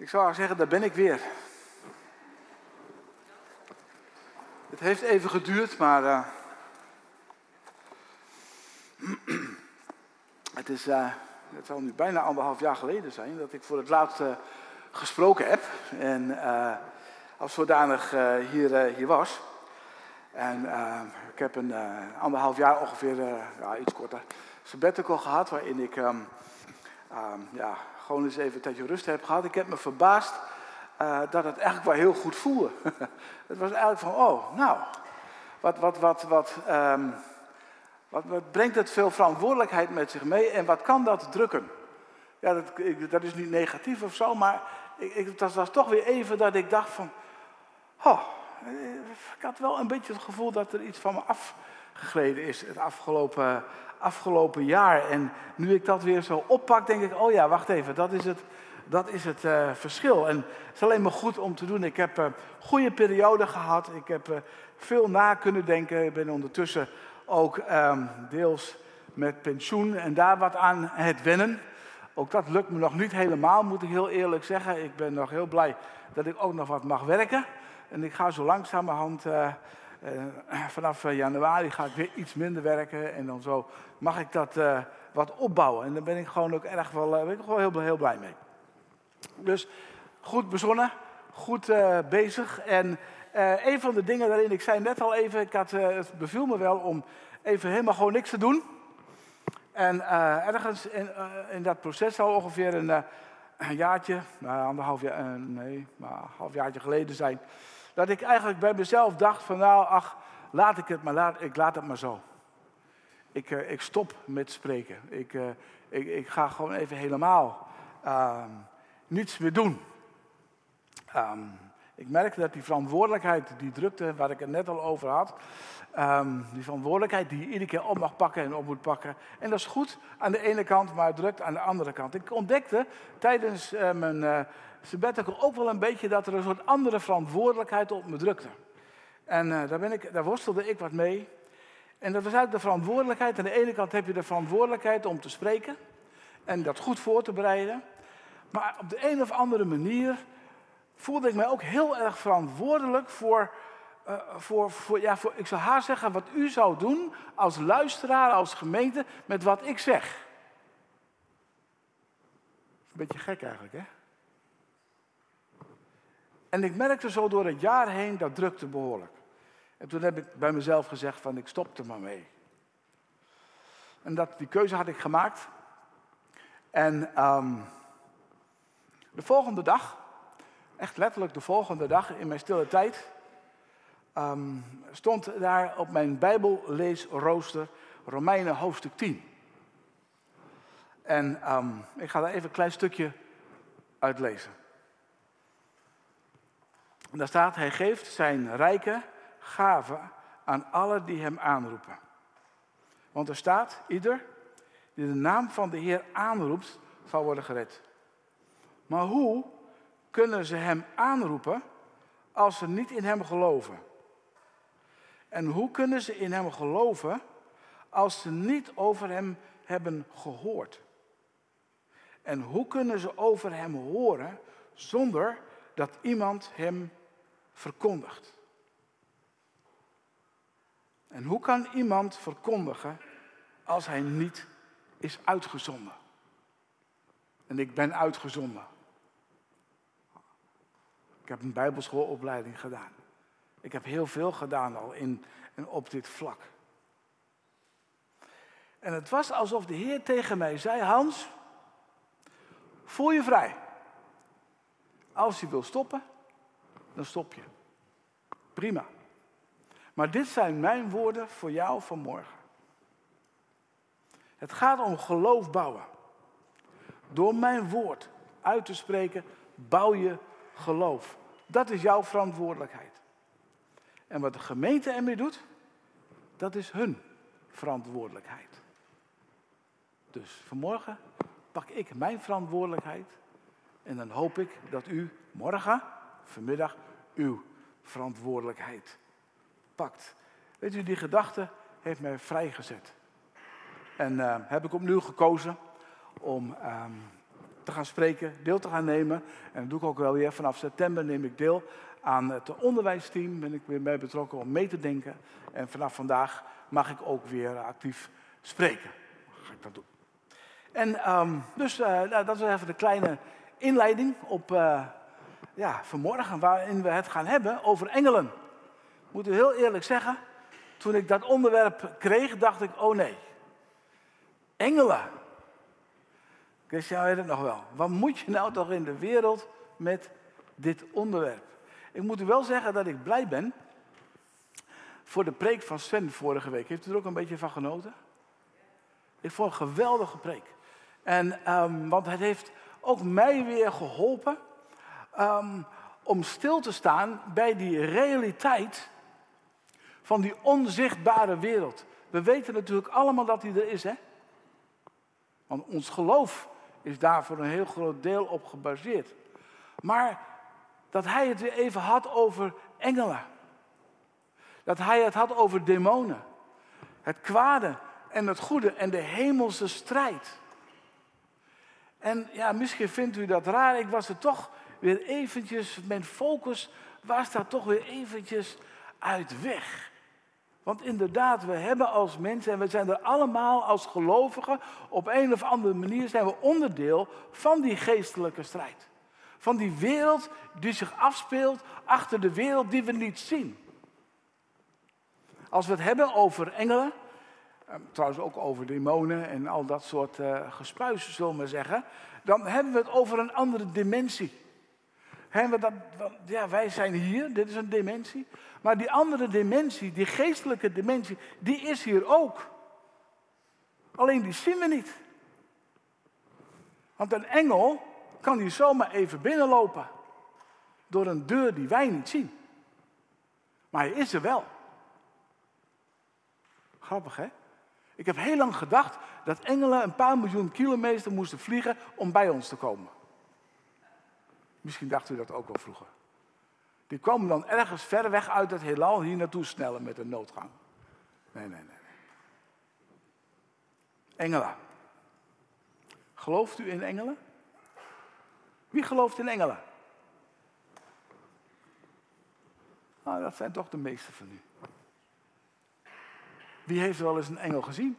Ik zou zeggen, daar ben ik weer. Het heeft even geduurd, maar uh, het, is, uh, het zal nu bijna anderhalf jaar geleden zijn dat ik voor het laatst uh, gesproken heb. En als zodanig hier, hier was. En ik heb een anderhalf jaar ongeveer, ja, iets korter, sabbatical gehad waarin ik um, um, ja, gewoon eens even een tijdje rust heb gehad. Ik heb me verbaasd uh, dat het eigenlijk wel heel goed voelde. het was eigenlijk van, oh, nou, wat, wat, wat, wat, um, wat, wat, brengt het veel verantwoordelijkheid met zich mee en wat kan dat drukken? Ja, dat, ik, dat is niet negatief of zo, maar ik, ik, dat was toch weer even dat ik dacht van, oh, ik had wel een beetje het gevoel dat er iets van me afgegleden is het afgelopen, afgelopen jaar. En nu ik dat weer zo oppak, denk ik, oh ja, wacht even, dat is het, dat is het uh, verschil. En het is alleen maar goed om te doen. Ik heb een uh, goede periode gehad. Ik heb uh, veel na kunnen denken. Ik ben ondertussen ook um, deels met pensioen en daar wat aan het wennen. Ook dat lukt me nog niet helemaal, moet ik heel eerlijk zeggen. Ik ben nog heel blij dat ik ook nog wat mag werken. En ik ga zo langzamerhand vanaf eh, januari ga ik weer iets minder werken en dan zo mag ik dat uh, wat opbouwen. En daar ben ik gewoon ook erg wel, ben ik gewoon heel, heel blij mee. Dus goed bezonnen, goed bezig. En een van de dingen daarin, ik zei net al even, ik had, het beviel me wel om even helemaal gewoon niks te doen. En ergens in, in, dat proces zal ongeveer een, een jaartje, anderhalf jaar, nee, maar een half jaartje geleden zijn dat ik eigenlijk bij mezelf dacht van nou, ach, laat ik het maar, laat, ik laat het maar zo. Ik, uh, ik stop met spreken. Ik, uh, ik, ik, ga gewoon even helemaal uh, niets meer doen. Um, ik merkte dat die verantwoordelijkheid, die drukte waar ik het net al over had, um, die verantwoordelijkheid die iedere keer op mag pakken en op moet pakken. En dat is goed aan de ene kant, maar het drukt aan de andere kant. Ik ontdekte tijdens uh, mijn sabbatical ook wel een beetje dat er een soort andere verantwoordelijkheid op me drukte. En uh, daar, ben ik, daar worstelde ik wat mee. En dat was eigenlijk de verantwoordelijkheid. Aan de ene kant heb je de verantwoordelijkheid om te spreken en dat goed voor te bereiden. Maar op de een of andere manier voelde ik mij ook heel erg verantwoordelijk voor, uh, voor, voor, ja, voor, ik zou haar zeggen, wat u zou doen als luisteraar, als gemeente, met wat ik zeg. Een beetje gek eigenlijk, hè? En ik merkte zo door het jaar heen, dat drukte behoorlijk. En toen heb ik bij mezelf gezegd van ik stop er maar mee. En dat, die keuze had ik gemaakt. En um, de volgende dag, echt letterlijk de volgende dag in mijn stille tijd, um, stond daar op mijn Bijbelleesrooster Romeinen hoofdstuk 10. En um, ik ga daar even een klein stukje uitlezen. En daar staat, hij geeft zijn rijke gave aan alle die hem aanroepen. Want er staat, ieder die de naam van de Heer aanroept, zal worden gered. Maar hoe kunnen ze hem aanroepen als ze niet in hem geloven? En hoe kunnen ze in hem geloven als ze niet over hem hebben gehoord? En hoe kunnen ze over hem horen zonder dat iemand hem verkondigt. En hoe kan iemand verkondigen als hij niet is uitgezonden? En ik ben uitgezonden. Ik heb een bijbelschoolopleiding gedaan. Ik heb heel veel gedaan al in, en op dit vlak. En het was alsof de Heer tegen mij zei: Hans, voel je vrij. Als je wil stoppen, dan stop je. Prima. Maar dit zijn mijn woorden voor jou vanmorgen. Het gaat om geloof bouwen. Door mijn woord uit te spreken, bouw je geloof. Dat is jouw verantwoordelijkheid. En wat de gemeente ermee doet, dat is hun verantwoordelijkheid. Dus vanmorgen pak ik mijn verantwoordelijkheid en dan hoop ik dat u morgen, vanmiddag, uw verantwoordelijkheid pakt. Weet u, die gedachte heeft mij vrijgezet. En uh, heb ik opnieuw gekozen om um, te gaan spreken, deel te gaan nemen. En dat doe ik ook wel weer. Vanaf september neem ik deel aan het onderwijsteam. Ben ik weer bij betrokken om mee te denken. En vanaf vandaag mag ik ook weer actief spreken. Ga ik dat doen. En um, dus uh, nou, dat is even de kleine inleiding op uh, ja, vanmorgen, waarin we het gaan hebben over engelen. Moet u heel eerlijk zeggen, toen ik dat onderwerp kreeg, dacht ik, oh nee. Engelen. Christian weet het nog wel. Wat moet je nou toch in de wereld met dit onderwerp? Ik moet u wel zeggen dat ik blij ben voor de preek van Sven vorige week. Heeft u er ook een beetje van genoten? Ik vond een geweldige preek. En, um, want het heeft ook mij weer geholpen um, om stil te staan bij die realiteit van die onzichtbare wereld. We weten natuurlijk allemaal dat die er is, hè? Want ons geloof is daar voor een heel groot deel op gebaseerd. Maar dat hij het weer even had over engelen. Dat hij het had over demonen. Het kwade en het goede en de hemelse strijd. En ja, misschien vindt u dat raar. Ik was er toch weer eventjes, mijn focus was daar toch weer eventjes uit weg. Want inderdaad, we hebben als mensen, en we zijn er allemaal als gelovigen, op een of andere manier zijn we onderdeel van die geestelijke strijd. Van die wereld die zich afspeelt achter de wereld die we niet zien. Als we het hebben over engelen, eh, trouwens ook over demonen en al dat soort uh, gespuis, zullen we zeggen, dan hebben we het over een andere dimensie. We dat, ja, wij zijn hier, dit is een dimensie. Maar die andere dimensie, die geestelijke dimensie, die is hier ook. Alleen die zien we niet. Want een engel kan hier zomaar even binnenlopen. Door een deur die wij niet zien. Maar hij is er wel. Grappig hè? Ik heb heel lang gedacht dat engelen een paar miljoen kilometer moesten vliegen om bij ons te komen. Misschien dacht u dat ook al vroeger. Die komen dan ergens ver weg uit het heelal hier naartoe snellen met een noodgang. Nee, nee, nee. Engelen. Gelooft u in engelen? Wie gelooft in engelen? Nou, dat zijn toch de meeste van u. Wie heeft wel eens een engel gezien?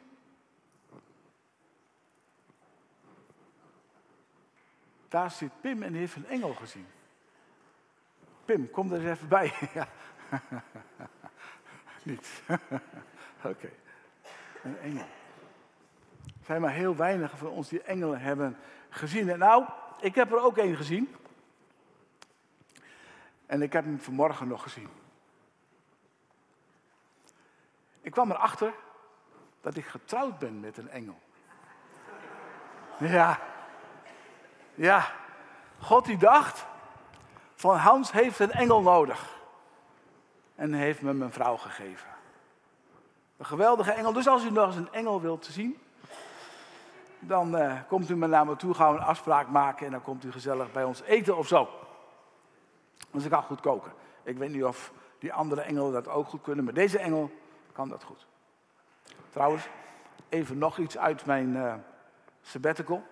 Daar zit Pim en heeft een engel gezien. Pim, kom er eens even bij. ja. Niet. Oké. Een engel. Er zijn maar heel weinig van ons die engelen hebben gezien. En nou, ik heb er ook één gezien. En ik heb hem vanmorgen nog gezien. Ik kwam erachter dat ik getrouwd ben met een engel. Ja. Ja. God die dacht, van Hans heeft een engel nodig. En heeft me mijn vrouw gegeven. Een geweldige engel. Dus als u nog eens een engel wilt zien, dan uh, komt u maar naar me toe, gaan we een afspraak maken en dan komt u gezellig bij ons eten of zo. Dus ik kan goed koken. Ik weet niet of die andere engelen dat ook goed kunnen, maar deze engel kan dat goed. Trouwens, even nog iets uit mijn uh, sabbatical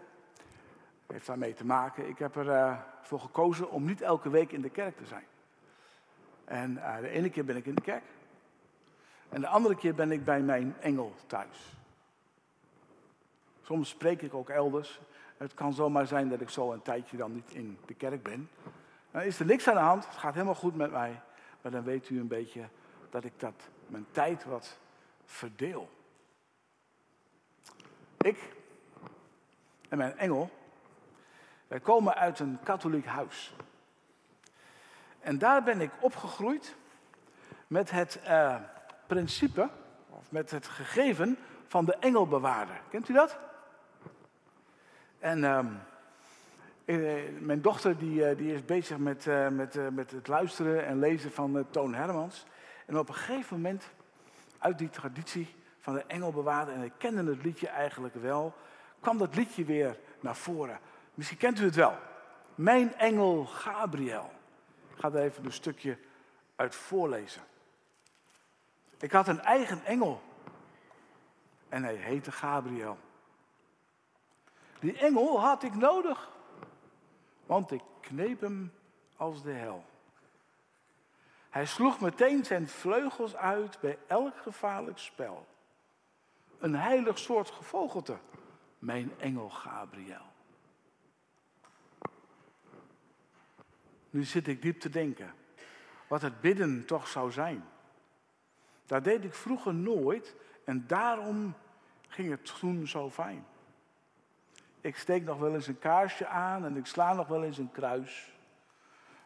heeft daarmee te maken. Ik heb ervoor voor gekozen om niet elke week in de kerk te zijn. En uh, de ene keer ben ik in de kerk. En de andere keer ben ik bij mijn engel thuis. Soms spreek ik ook elders. Het kan zomaar zijn dat ik zo een tijdje dan niet in de kerk ben. Dan is er niks aan de hand. Het gaat helemaal goed met mij. Maar dan weet u een beetje dat ik dat, mijn tijd wat verdeel. Ik en mijn engel wij komen uit een katholiek huis. En daar ben ik opgegroeid met het uh, principe, of met het gegeven van de engelbewaarder. Kent u dat? En uh, mijn dochter die, uh, die is bezig met, met, met het luisteren en lezen van Toon Hermans. En op een gegeven moment, uit die traditie van de engelbewaarder, en ik kende het liedje eigenlijk wel, kwam dat liedje weer naar voren. Misschien kent u het wel. Mijn engel Gabriel. Ik ga er even een stukje uit voorlezen. Ik had een eigen engel. En hij heette Gabriel. Die engel had ik nodig want ik kneep hem als de hel. Hij sloeg meteen zijn vleugels uit bij elk gevaarlijk spel. Een heilig soort gevogelte, mijn engel Gabriel. Nu zit ik diep te denken wat het bidden toch zou zijn. Dat deed ik vroeger nooit en daarom ging het toen zo fijn. Ik steek nog wel eens een kaarsje aan en ik sla nog wel eens een kruis.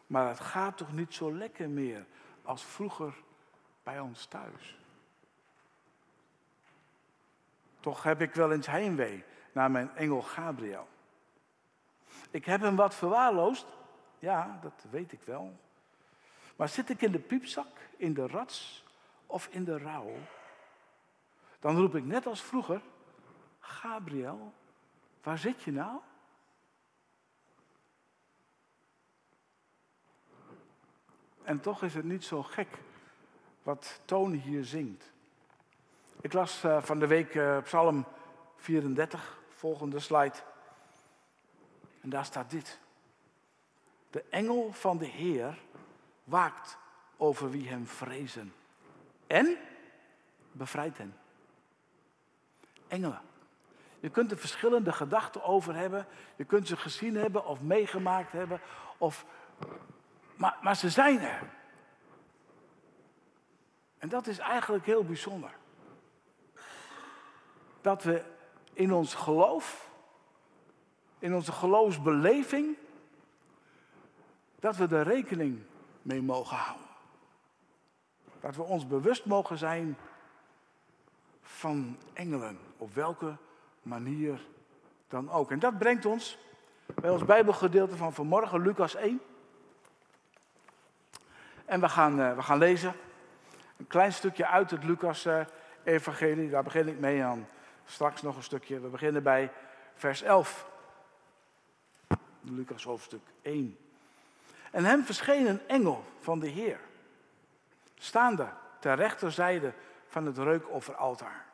Maar het gaat toch niet zo lekker meer als vroeger bij ons thuis. Toch heb ik wel eens heimwee naar mijn engel Gabriel. Ik heb hem wat verwaarloosd, ja, dat weet ik wel. Maar zit ik in de piepzak, in de rats of in de rouw, dan roep ik net als vroeger, Gabriel, waar zit je nou? En toch is het niet zo gek wat Toon hier zingt. Ik las uh, van de week uh, Psalm 34, volgende slide. En daar staat dit. De engel van de Heer waakt over wie hem vrezen. En bevrijdt hen. Engelen. Je kunt er verschillende gedachten over hebben. Je kunt ze gezien hebben of meegemaakt hebben. Of, maar, maar ze zijn er. En dat is eigenlijk heel bijzonder. Dat we in ons geloof, in onze geloofsbeleving, dat we er rekening mee mogen houden. Dat we ons bewust mogen zijn van engelen, op welke manier dan ook. En dat brengt ons bij ons Bijbelgedeelte van vanmorgen, Lucas 1. En we gaan, uh, we gaan lezen een klein stukje uit het Lucas-evangelie. Daar begin ik mee aan. Straks nog een stukje. We beginnen bij vers 11. Lucas hoofdstuk 1. En hem verscheen een engel van de Heer, staande ter rechterzijde van het reukofferaltaar.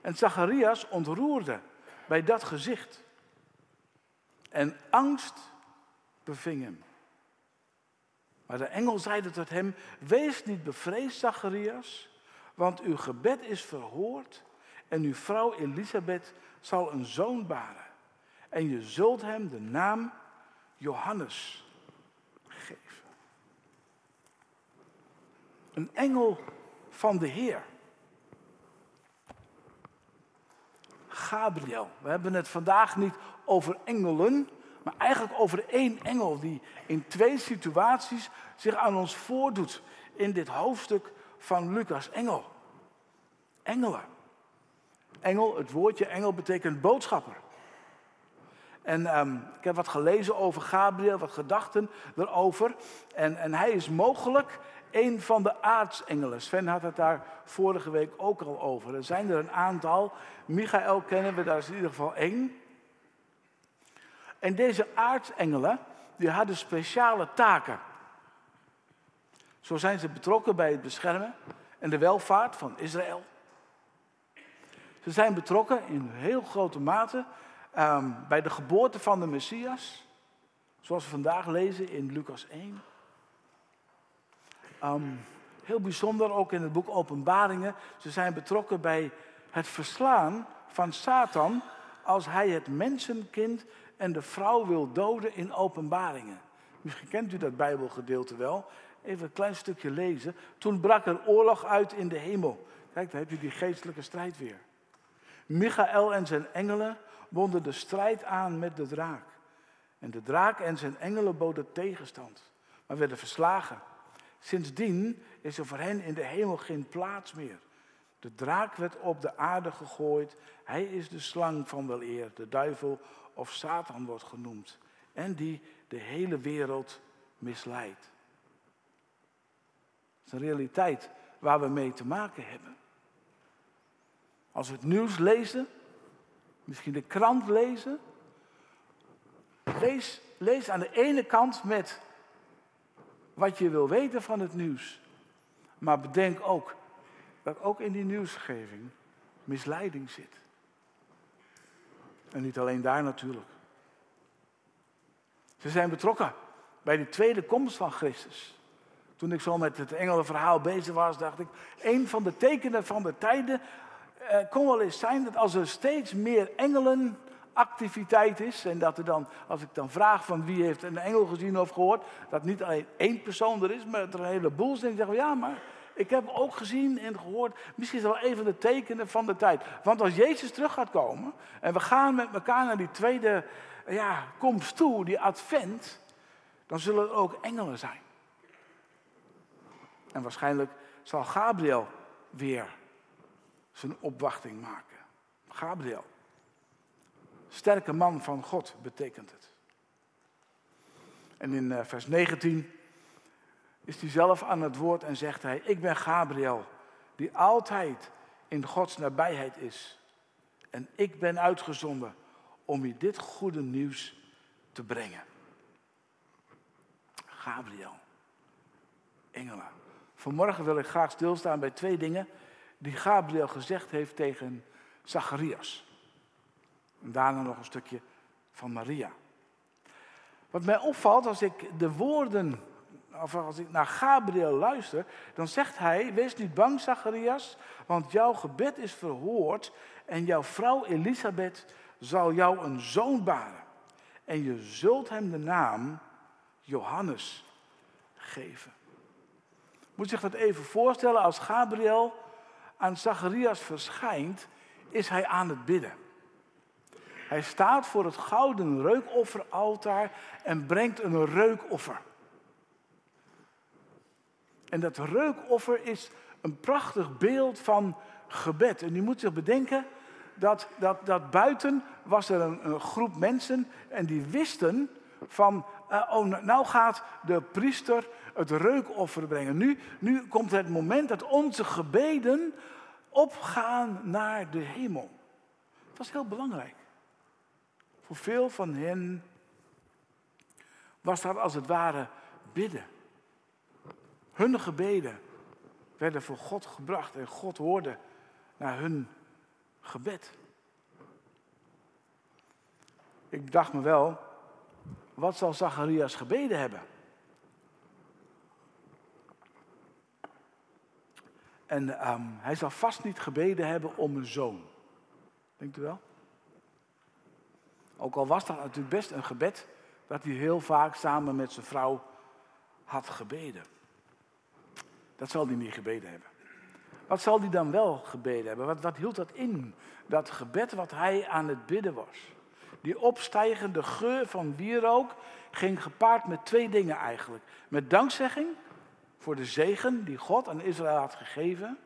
En Zacharias ontroerde bij dat gezicht. En angst beving hem. Maar de engel zeide tot hem: Wees niet bevreesd, Zacharias, want uw gebed is verhoord en uw vrouw Elisabeth zal een zoon baren. En je zult hem de naam Johannes geven. Een engel van de Heer. Gabriel. We hebben het vandaag niet over engelen, maar eigenlijk over één engel die in twee situaties zich aan ons voordoet in dit hoofdstuk van Lucas. Engel. Engelen. Engel, het woordje engel betekent boodschapper. En ehm, ik heb wat gelezen over Gabriel, wat gedachten erover. En, en hij is mogelijk een van de aartsengelen. Sven had het daar vorige week ook al over. Er zijn er een aantal. Michael kennen we, daar is in ieder geval één. En deze aartsengelen, die hadden speciale taken. Zo zijn ze betrokken bij het beschermen en de welvaart van Israël. Ze zijn betrokken in heel grote mate Ehm, bij de geboorte van de Messias, zoals we vandaag lezen in Lucas 1. Ehm, heel bijzonder ook in het boek Openbaringen. Ze zijn betrokken bij het verslaan van Satan als hij het mensenkind en de vrouw wil doden in Openbaringen. Misschien kent u dat Bijbelgedeelte wel. Even een klein stukje lezen. Toen brak er oorlog uit in de hemel. Kijk, daar heb je die geestelijke strijd weer. Michael en zijn engelen bonden de strijd aan met de draak. En de draak en zijn engelen boden tegenstand, maar werden verslagen. Sindsdien is er voor hen in de hemel geen plaats meer. De draak werd op de aarde gegooid. Hij is de slang van wel eer, de duivel of Satan wordt genoemd. En die de hele wereld misleidt. Dat is een realiteit waar we mee te maken hebben. Als we het nieuws lezen, misschien de krant lezen. Lees, lees aan de ene kant met wat je wil weten van het nieuws. Maar bedenk ook dat ook in die nieuwsgeving misleiding zit. En niet alleen daar natuurlijk. Ze zijn betrokken bij de tweede komst van Christus. Toen ik zo met het engelenverhaal bezig was, dacht ik, een van de tekenen van de tijden eh, kon wel eens zijn dat als er steeds meer engelenactiviteit is, en dat er dan, als ik dan vraag van wie heeft een engel gezien of gehoord, dat niet alleen één persoon er is, maar dat er een heleboel zijn die zeggen, ja, maar ik heb ook gezien en gehoord, misschien is dat wel een van de tekenen van de tijd. Want als Jezus terug gaat komen en we gaan met elkaar naar die tweede ja, komst toe, die advent, dan zullen er ook engelen zijn. En waarschijnlijk zal Gabriel weer zijn opwachting maken. Gabriel. Sterke man van God betekent het. En in eh, vers 19 is hij zelf aan het woord en zegt hij: Ik ben Gabriel, die altijd in Gods nabijheid is. En ik ben uitgezonden om je dit goede nieuws te brengen. Gabriel, engelen. Vanmorgen wil ik graag stilstaan bij twee dingen die Gabriel gezegd heeft tegen Zacharias. En daarna nog een stukje van Maria. Wat mij opvalt als ik de woorden, of als ik naar Gabriel luister, dan zegt hij: Wees niet bang, Zacharias, want jouw gebed is verhoord en jouw vrouw Elisabeth zal jou een zoon baren. En je zult hem de naam Johannes geven. Moet zich dat even voorstellen, als Gabriel aan Zacharias verschijnt, is hij aan het bidden. Hij staat voor het gouden reukofferaltaar en brengt een reukoffer. En dat reukoffer is een prachtig beeld van gebed. En u moet zich bedenken dat, dat, dat buiten was er een, een groep mensen en die wisten van, uh, oh, nou gaat de priester het reukoffer brengen. Nu, nu komt het moment dat onze gebeden opgaan naar de hemel. Dat was heel belangrijk. Voor veel van hen was dat als het ware bidden. Hun gebeden werden voor God gebracht en God hoorde naar hun gebed. Ik dacht me wel, wat zal Zacharias gebeden hebben? En ehm, hij zal vast niet gebeden hebben om een zoon. Denkt u wel? Ook al was dat natuurlijk best een gebed dat hij heel vaak samen met zijn vrouw had gebeden. Dat zal hij niet gebeden hebben. Wat zal hij dan wel gebeden hebben? Wat, wat hield dat in? Dat gebed wat hij aan het bidden was. Die opstijgende geur van wierook ging gepaard met twee dingen eigenlijk. Met dankzegging voor de zegen die God aan Israël had gegeven.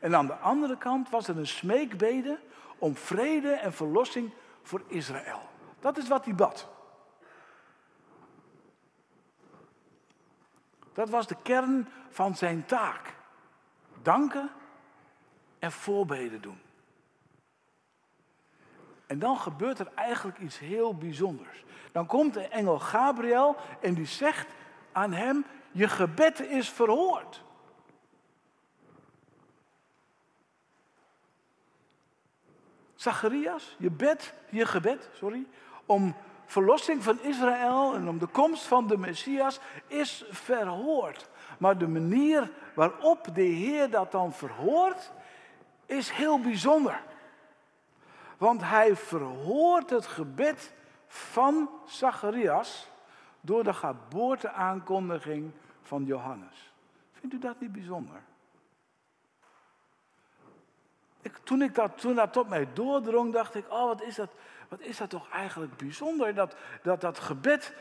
En aan de andere kant was er een smeekbede om vrede en verlossing voor Israël. Dat is wat hij bad. Dat was de kern van zijn taak. Danken en voorbeden doen. En dan gebeurt er eigenlijk iets heel bijzonders. Dan komt de engel Gabriel en die zegt aan hem: Je gebed is verhoord. Zacharias, je bed, je gebed, sorry, om verlossing van Israël en om de komst van de Messias is verhoord. Maar de manier waarop de Heer dat dan verhoort, is heel bijzonder. Want hij verhoort het gebed van Zacharias door de geboorteaankondiging van Johannes. Vindt u dat niet bijzonder? Ik, toen, ik dat, toen dat tot mij doordrong, dacht ik, oh wat is dat, wat is dat toch eigenlijk bijzonder. Dat dat, dat gebed,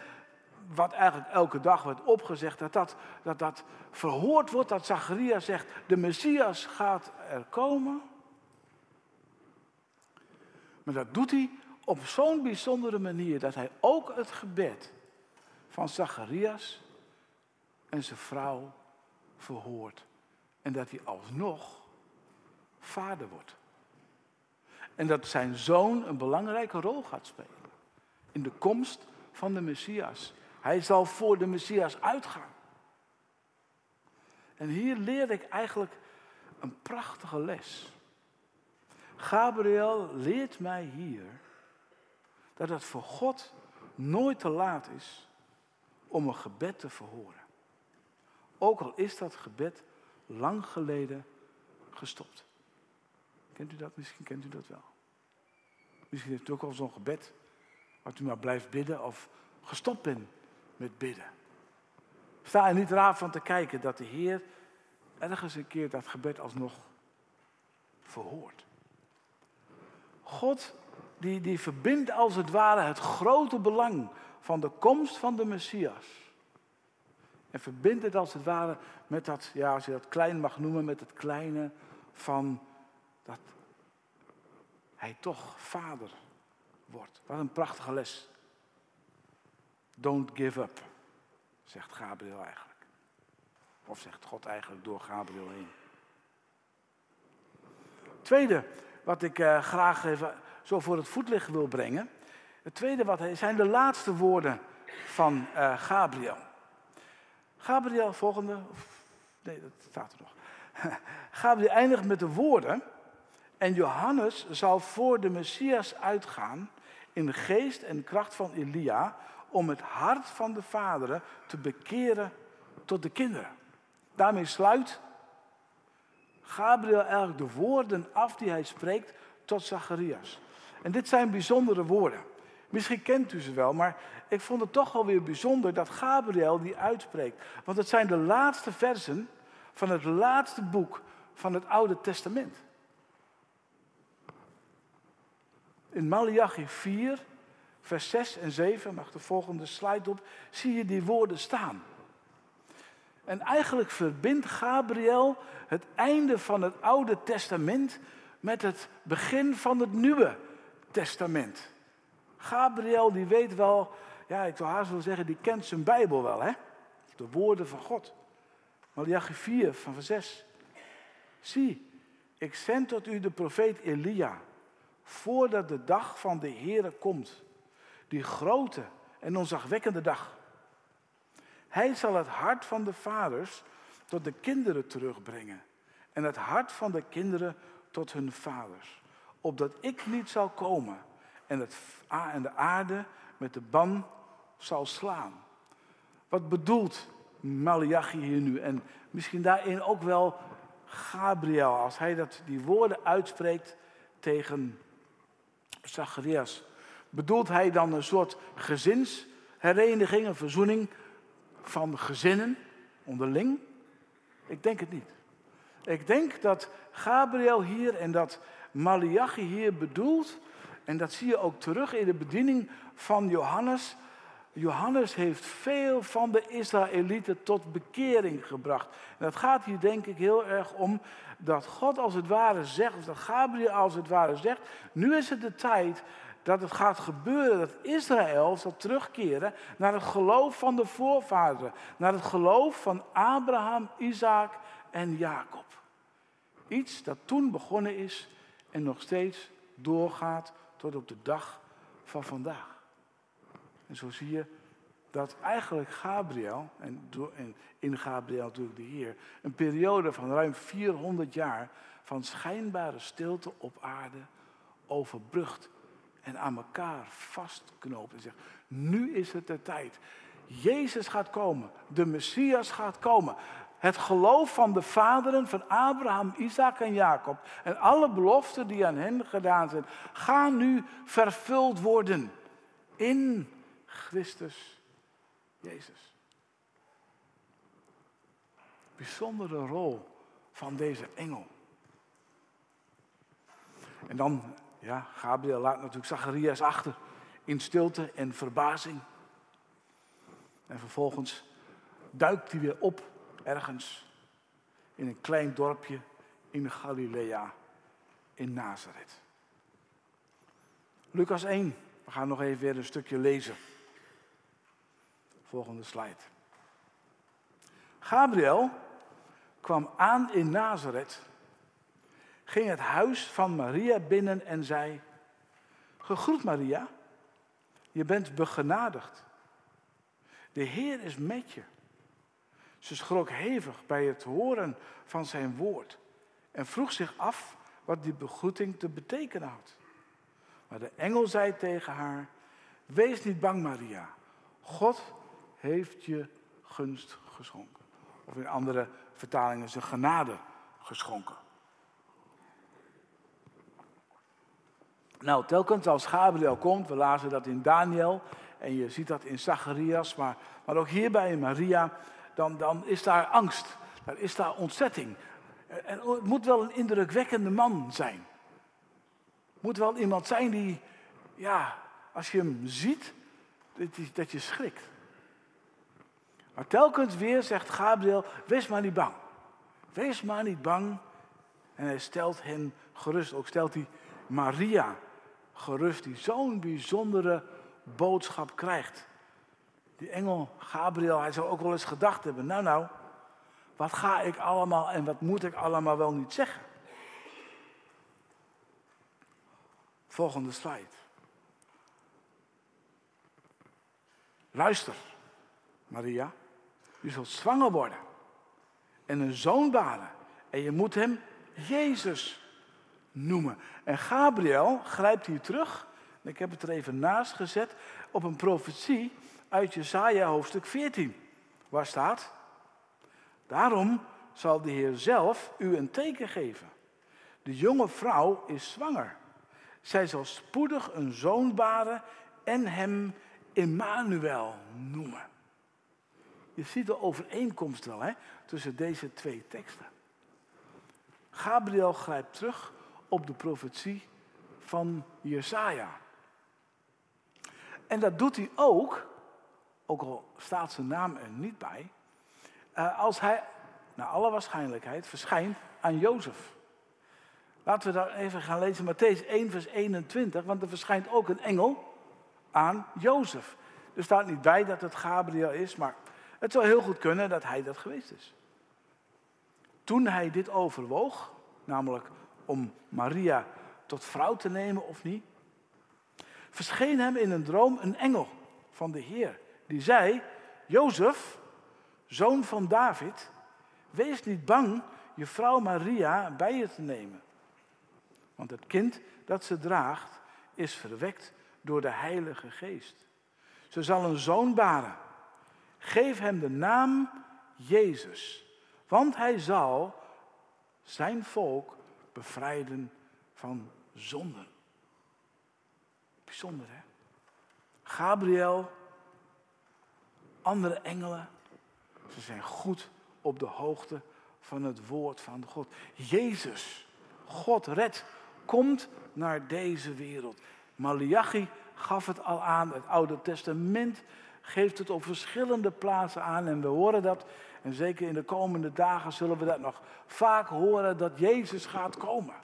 wat eigenlijk elke dag wordt opgezegd, dat dat, dat dat verhoord wordt, dat Zacharias zegt, de Messias gaat er komen. Maar dat doet hij op zo'n bijzondere manier dat hij ook het gebed van Zacharias en zijn vrouw verhoort. En dat hij alsnog vader wordt. En dat zijn zoon een belangrijke rol gaat spelen in de komst van de Messias. Hij zal voor de Messias uitgaan. En hier leer ik eigenlijk een prachtige les. Gabriel leert mij hier dat het voor God nooit te laat is om een gebed te verhoren. Ook al is dat gebed lang geleden gestopt. Kent u dat? Misschien kent u dat wel. Misschien heeft u ook al zo'n gebed, wat u maar blijft bidden of gestopt bent met bidden. Sta er niet raar van te kijken dat de Heer ergens een keer dat gebed alsnog verhoort. God die, die verbindt als het ware het grote belang van de komst van de Messias. En verbindt het als het ware met dat, ja, als je dat klein mag noemen, met het kleine van dat hij toch vader wordt. Wat een prachtige les. Don't give up, zegt Gabriel eigenlijk. Of zegt God eigenlijk door Gabriel heen. Tweede, wat ik uh, graag even zo voor het voetlicht wil brengen. Het tweede wat hij, zijn de laatste woorden van uh, Gabriel. Gabriel, volgende. Nee, dat staat er nog. Gabriel eindigt met de woorden. En Johannes zal voor de Messias uitgaan in de geest en kracht van Elia om het hart van de vaderen te bekeren tot de kinderen. Daarmee sluit Gabriel eigenlijk de woorden af die hij spreekt tot Zacharias. En dit zijn bijzondere woorden. Misschien kent u ze wel, maar ik vond het toch wel weer bijzonder dat Gabriel die uitspreekt. Want het zijn de laatste versen van het laatste boek van het Oude Testament. In Malachi 4, vers 6 en 7, mag de volgende slide op, zie je die woorden staan. En eigenlijk verbindt Gabriel het einde van het Oude Testament met het begin van het Nieuwe Testament. Gabriel die weet wel, ja ik zou haast willen zeggen, die kent zijn Bijbel wel hè. De woorden van God. Malachi 4 van vers 6. Zie, ik zend tot u de profeet Elia, voordat de dag van de Heere komt. Die grote en onzagwekkende dag. Hij zal het hart van de vaders tot de kinderen terugbrengen. En het hart van de kinderen tot hun vaders. Opdat ik niet zal komen en, het, en de aarde met de ban zal slaan. Wat bedoelt Malachi hier nu? En misschien daarin ook wel Gabriel, als hij dat, die woorden uitspreekt tegen Zacharias. Bedoelt hij dan een soort gezinshereniging, een verzoening van gezinnen onderling? Ik denk het niet. Ik denk dat Gabriel hier en dat Malachi hier bedoelt, en dat zie je ook terug in de bediening van Johannes. Johannes heeft veel van de Israëlieten tot bekering gebracht. En dat gaat hier denk ik heel erg om dat God als het ware zegt, of dat Gabriel als het ware zegt, nu is het de tijd dat het gaat gebeuren dat Israël zal terugkeren naar het geloof van de voorvaderen. Naar het geloof van Abraham, Isaac en Jacob. Iets dat toen begonnen is en nog steeds doorgaat tot op de dag van vandaag. En zo zie je dat eigenlijk Gabriel, en in Gabriel natuurlijk de Heer, een periode van ruim 400 jaar van schijnbare stilte op aarde overbrugt en aan elkaar vastknoopt en zegt, nu is het de tijd. Jezus gaat komen, de Messias gaat komen. Het geloof van de vaderen van Abraham, Isaac en Jacob en alle beloften die aan hen gedaan zijn, gaan nu vervuld worden in Christus Jezus. Bijzondere rol van deze engel. En dan, ja, Gabriel laat natuurlijk Zacharias achter in stilte en verbazing. En vervolgens duikt hij weer op ergens in een klein dorpje in Galilea, in Nazareth. Lucas 1, we gaan nog even weer een stukje lezen. Volgende slide. Gabriel kwam aan in Nazareth, ging het huis van Maria binnen en zei: Gegroet Maria, je bent begenadigd. De Heer is met je. Ze schrok hevig bij het horen van zijn woord en vroeg zich af wat die begroeting te betekenen had. Maar de engel zei tegen haar: Wees niet bang, Maria. God heeft je gunst geschonken. Of in andere vertalingen zijn genade geschonken. Nou, telkens als Gabriel komt, we lazen dat in Daniel en je ziet dat in Zacharias, maar, maar ook hierbij in Maria, dan, dan is daar angst, dan is daar ontzetting. En het moet wel een indrukwekkende man zijn. Het moet wel iemand zijn die, ja, als je hem ziet, dat je schrikt. Maar telkens weer zegt Gabriel, wees maar niet bang. Wees maar niet bang. En hij stelt hen gerust. Ook stelt hij Maria gerust, die zo'n bijzondere boodschap krijgt. Die engel Gabriel, hij zou ook wel eens gedacht hebben, nou nou, wat ga ik allemaal en wat moet ik allemaal wel niet zeggen? Volgende slide. Luister, Maria, je zult zwanger worden en een zoon baren. En je moet hem Jezus En Gabriel grijpt hier terug, ik heb het er even naast gezet, op een profetie uit Jesaja hoofdstuk 14. Waar staat? Daarom zal de Heer zelf u een teken geven. De jonge vrouw is zwanger. Zij zal spoedig een zoon baren en hem Emmanuel noemen. Je ziet de overeenkomst wel hè, tussen deze twee teksten. Gabriel grijpt terug op de profetie van Jesaja. En dat doet hij ook, ook al staat zijn naam er niet bij, eh, als hij, naar alle waarschijnlijkheid, verschijnt aan Jozef. Laten we daar even gaan lezen, Matthäus 1, vers 21, want er verschijnt ook een engel aan Jozef. Er staat niet bij dat het Gabriel is, maar het zou heel goed kunnen dat hij dat geweest is. Toen hij dit overwoog, namelijk om Maria tot vrouw te nemen of niet, verscheen hem in een droom een engel van de Heer. Die zei, Jozef, zoon van David, wees niet bang je vrouw Maria bij je te nemen. Want het kind dat ze draagt is verwekt door de Heilige Geest. Ze zal een zoon baren. Geef hem de naam Jezus, want hij zal zijn volk bevrijden van zonden. Bijzonder hè? Gabriel, andere engelen, ze zijn goed op de hoogte van het woord van God. Jezus, God red, komt naar deze wereld. Malachi gaf het al aan, het Oude Testament geeft het op verschillende plaatsen aan en we horen dat. En zeker in de komende dagen zullen we dat nog vaak horen dat Jezus gaat komen.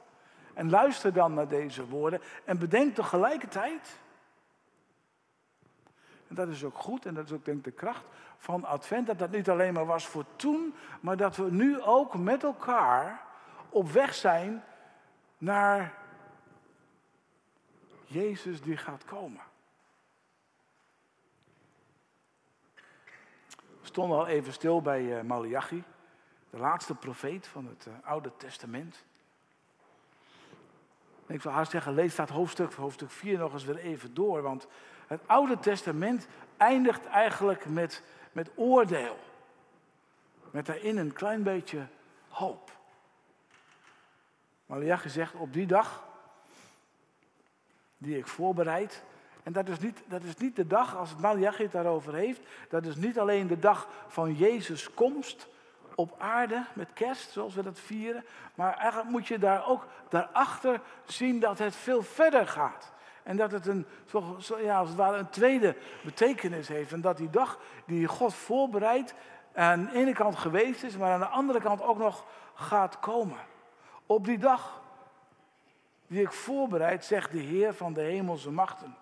En luister dan naar deze woorden en bedenk tegelijkertijd. En dat is ook goed en dat is ook denk ik de kracht van Advent. Dat dat niet alleen maar was voor toen, maar dat we nu ook met elkaar op weg zijn naar Jezus die gaat komen. Stonden al even stil bij uh, Malachi, de laatste profeet van het uh, Oude Testament. ik zou haast zeggen, lees dat hoofdstuk, hoofdstuk 4 nog eens weer even door. Want het Oude Testament eindigt eigenlijk met, met oordeel. Met daarin een klein beetje hoop. Malachi zegt, op die dag die ik voorbereid. En dat is niet, dat is niet de dag, als het Malachi het daarover heeft, dat is niet alleen de dag van Jezus' komst op aarde met kerst, zoals we dat vieren. Maar eigenlijk moet je daar ook daarachter zien dat het veel verder gaat. En dat het een, ja, als het een tweede betekenis heeft. En dat die dag die God voorbereidt, aan de ene kant geweest is, maar aan de andere kant ook nog gaat komen. Op die dag die ik voorbereid, zegt de Heer van de hemelse machten.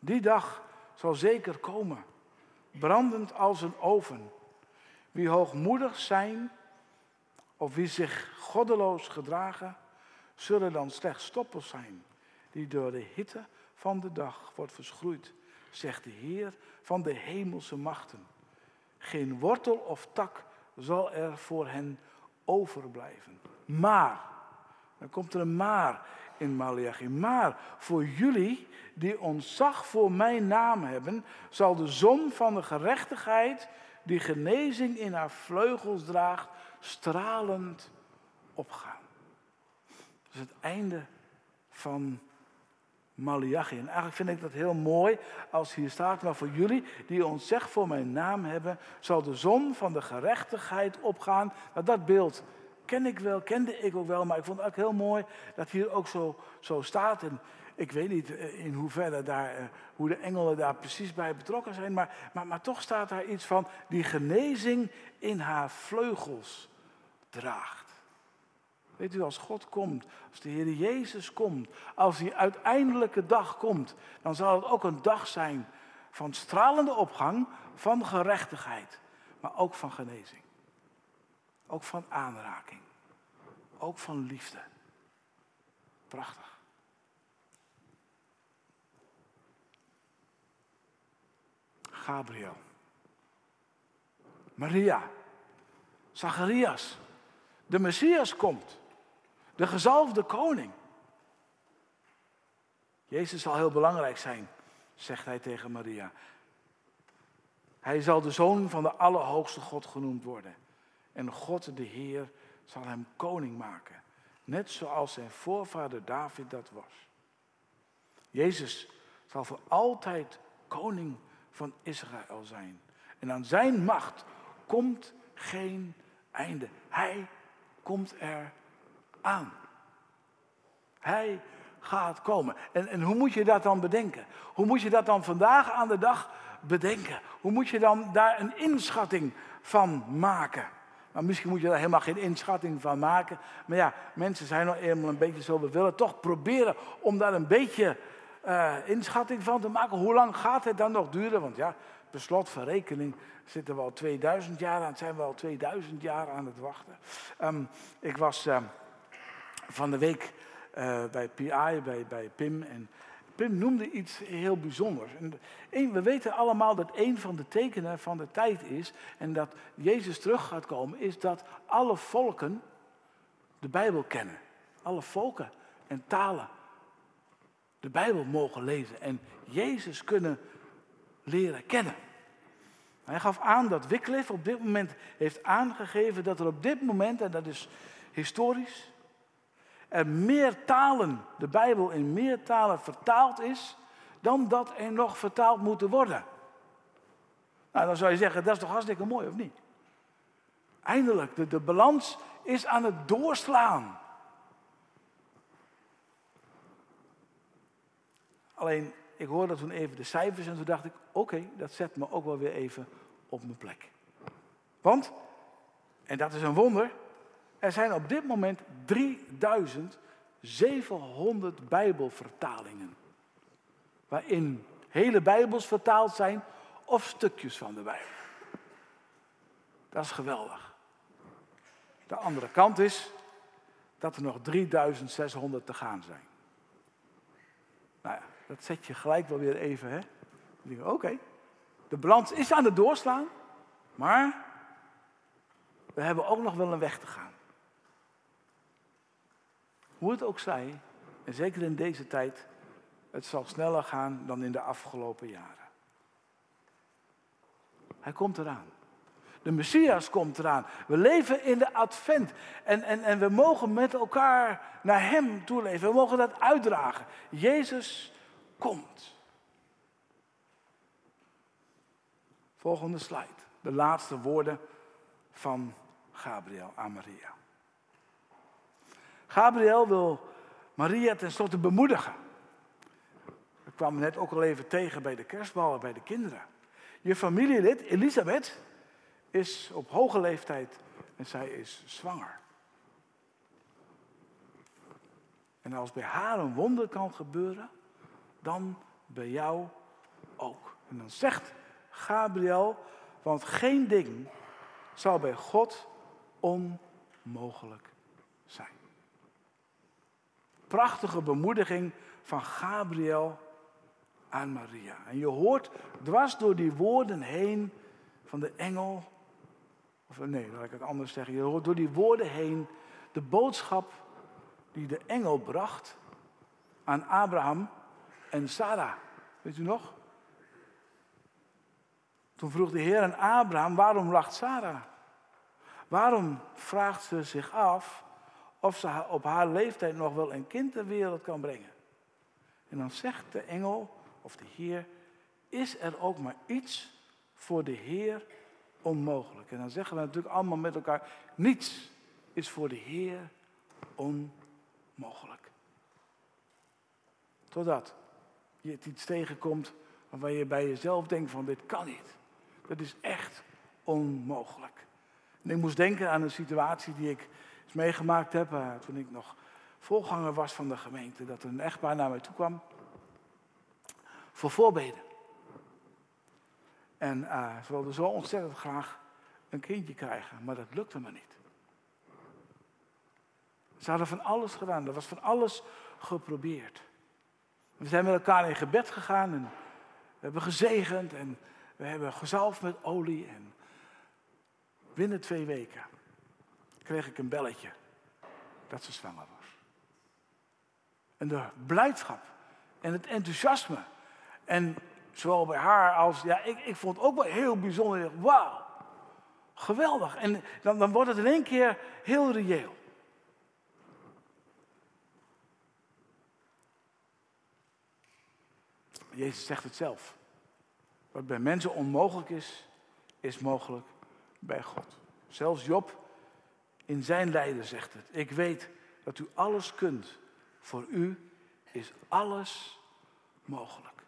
Die dag zal zeker komen, brandend als een oven. Wie hoogmoedig zijn of wie zich goddeloos gedragen, zullen dan slechts stoppels zijn, die door de hitte van de dag wordt verschroeid, zegt de Heer van de hemelse machten. Geen wortel of tak zal er voor hen overblijven. Maar dan komt er een maar. In Malachi. Maar voor jullie die ontzag voor mijn naam hebben, zal de zon van de gerechtigheid, die genezing in haar vleugels draagt, stralend opgaan. Dat is het einde van Malachi. En eigenlijk vind ik dat heel mooi als hier staat, maar voor jullie die ons zegt voor mijn naam hebben, zal de zon van de gerechtigheid opgaan. Nou, dat beeld ken ik wel, kende ik ook wel, maar ik vond het ook heel mooi dat hier ook zo, zo staat. En ik weet niet eh, in hoeverre daar, eh, hoe de engelen daar precies bij betrokken zijn, maar, maar, maar toch staat daar iets van die genezing in haar vleugels draagt. Weet u, als God komt, als de Heer Jezus komt, als die uiteindelijke dag komt, dan zal het ook een dag zijn van stralende opgang, van gerechtigheid, maar ook van genezing. Ook van aanraking. Ook van liefde. Prachtig. Gabriel. Maria. Zacharias. De Messias komt. De gezalfde koning. Jezus zal heel belangrijk zijn, zegt hij tegen Maria. Hij zal de zoon van de Allerhoogste God genoemd worden. En God de Heer zal hem koning maken. Net zoals zijn voorvader David dat was. Jezus zal voor altijd koning van Israël zijn. En aan zijn macht komt geen einde. Hij komt er aan. Hij gaat komen. En, en hoe moet je dat dan bedenken? Hoe moet je dat dan vandaag aan de dag bedenken? Hoe moet je dan daar een inschatting van maken? Maar misschien moet je daar helemaal geen inschatting van maken. Maar ja, mensen zijn nog eenmaal een beetje zo. We willen toch proberen om daar een beetje uh, inschatting van te maken. Hoe lang gaat het dan nog duren? Want ja, per slot van rekening zitten we al 2000 jaar aan. Zijn we al 2000 jaar aan het wachten. Um, ik was uh, van de week uh, bij PI, bij, bij Pim. En Pim noemde iets heel bijzonders. We weten allemaal dat een van de tekenen van de tijd is, en dat Jezus terug gaat komen, is dat alle volken de Bijbel kennen. Alle volken en talen de Bijbel mogen lezen en Jezus kunnen leren kennen. Hij gaf aan dat Wycliffe op dit moment heeft aangegeven dat er op dit moment, en dat is historisch, er meer talen, de Bijbel in meer talen vertaald is, dan dat er nog vertaald moeten worden. Nou, dan zou je zeggen, dat is toch hartstikke mooi, of niet? Eindelijk, de, de balans is aan het doorslaan. Alleen, ik hoorde toen even de cijfers en toen dacht ik, oké, dat zet me ook wel weer even op mijn plek. Want, en dat is een wonder, er zijn op dit moment 3700 Bijbelvertalingen. Waarin hele Bijbels vertaald zijn of stukjes van de Bijbel. Dat is geweldig. De andere kant is dat er nog 3600 te gaan zijn. Nou ja, dat zet je gelijk wel weer even, hè? Oké, de balans is aan het doorslaan, maar we hebben ook nog wel een weg te gaan. Hoe het ook zij, en zeker in deze tijd, het zal sneller gaan dan in de afgelopen jaren. Hij komt eraan. De Messias komt eraan. We leven in de advent. En, en, en we mogen met elkaar naar Hem toe leven. We mogen dat uitdragen. Jezus komt. Volgende slide. De laatste woorden van Gabriel aan Maria. Gabriel wil Maria tenslotte bemoedigen. Dat kwam net ook al even tegen bij de kerstballen, bij de kinderen. Je familielid, Elisabeth, is op hoge leeftijd en zij is zwanger. En als bij haar een wonder kan gebeuren, dan bij jou ook. En dan zegt Gabriel, want geen ding zal bij God onmogelijk. Prachtige bemoediging van Gabriel aan Maria. En je hoort dwars door die woorden heen van de engel, of nee, laat ik het anders zeggen. Je hoort door die woorden heen de boodschap die de engel bracht aan Abraham en Sarah. Weet u nog? Toen vroeg de Heer aan Abraham, waarom lacht Sarah? Waarom vraagt ze zich af of ze op haar leeftijd nog wel een kind ter wereld kan brengen? En dan zegt de engel of de Heer, is er ook maar iets voor de Heer onmogelijk? En dan zeggen we natuurlijk allemaal met elkaar, niets is voor de Heer onmogelijk. Totdat je iets tegenkomt waarvan je bij jezelf denkt van dit kan niet. Dat is echt onmogelijk. En ik moest denken aan een situatie die ik meegemaakt heb uh, toen ik nog voorganger was van de gemeente. Dat een echtpaar naar mij toe kwam voor voorbeden. En uh, ze wilden zo ontzettend graag een kindje krijgen, maar dat lukte me niet. Ze hadden van alles gedaan, er was van alles geprobeerd. We zijn met elkaar in gebed gegaan en we hebben gezegend en we hebben gezalfd met olie. En binnen twee weken kreeg ik een belletje dat ze zwanger was. En de blijdschap en het enthousiasme. En zowel bij haar als, ja, ik, ik vond het ook wel heel bijzonder. Wauw, geweldig. En dan, dan wordt het in één keer heel reëel. Jezus zegt het zelf. Wat bij mensen onmogelijk is, is mogelijk bij God. Zelfs Job in zijn lijden zegt het. Ik weet dat u alles kunt. Voor u is alles mogelijk.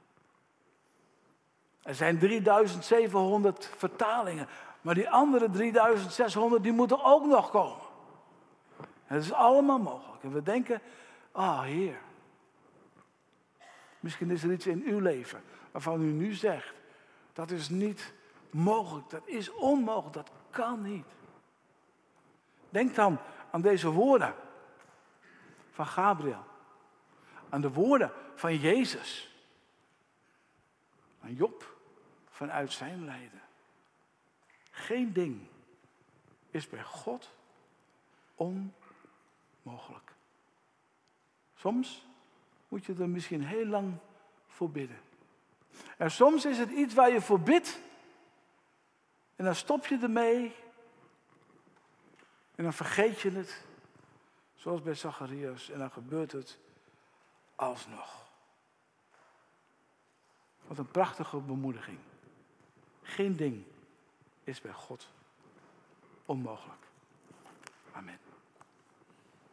Er zijn 3700 vertalingen, maar die andere 3600 die moeten ook nog komen. Het is allemaal mogelijk. En we denken, ah oh, Heer, misschien is er iets in uw leven waarvan u nu zegt, dat is niet mogelijk, dat is onmogelijk, dat kan niet. Denk dan aan deze woorden van Gabriel, aan de woorden van Jezus, aan Job vanuit zijn lijden. Geen ding is bij God onmogelijk. Soms moet je er misschien heel lang voor bidden. En soms is het iets waar je voor bidt. En dan stop je ermee. En dan vergeet je het. Zoals bij Zacharias. En dan gebeurt het alsnog. Wat een prachtige bemoediging. Geen ding is bij God onmogelijk. Amen.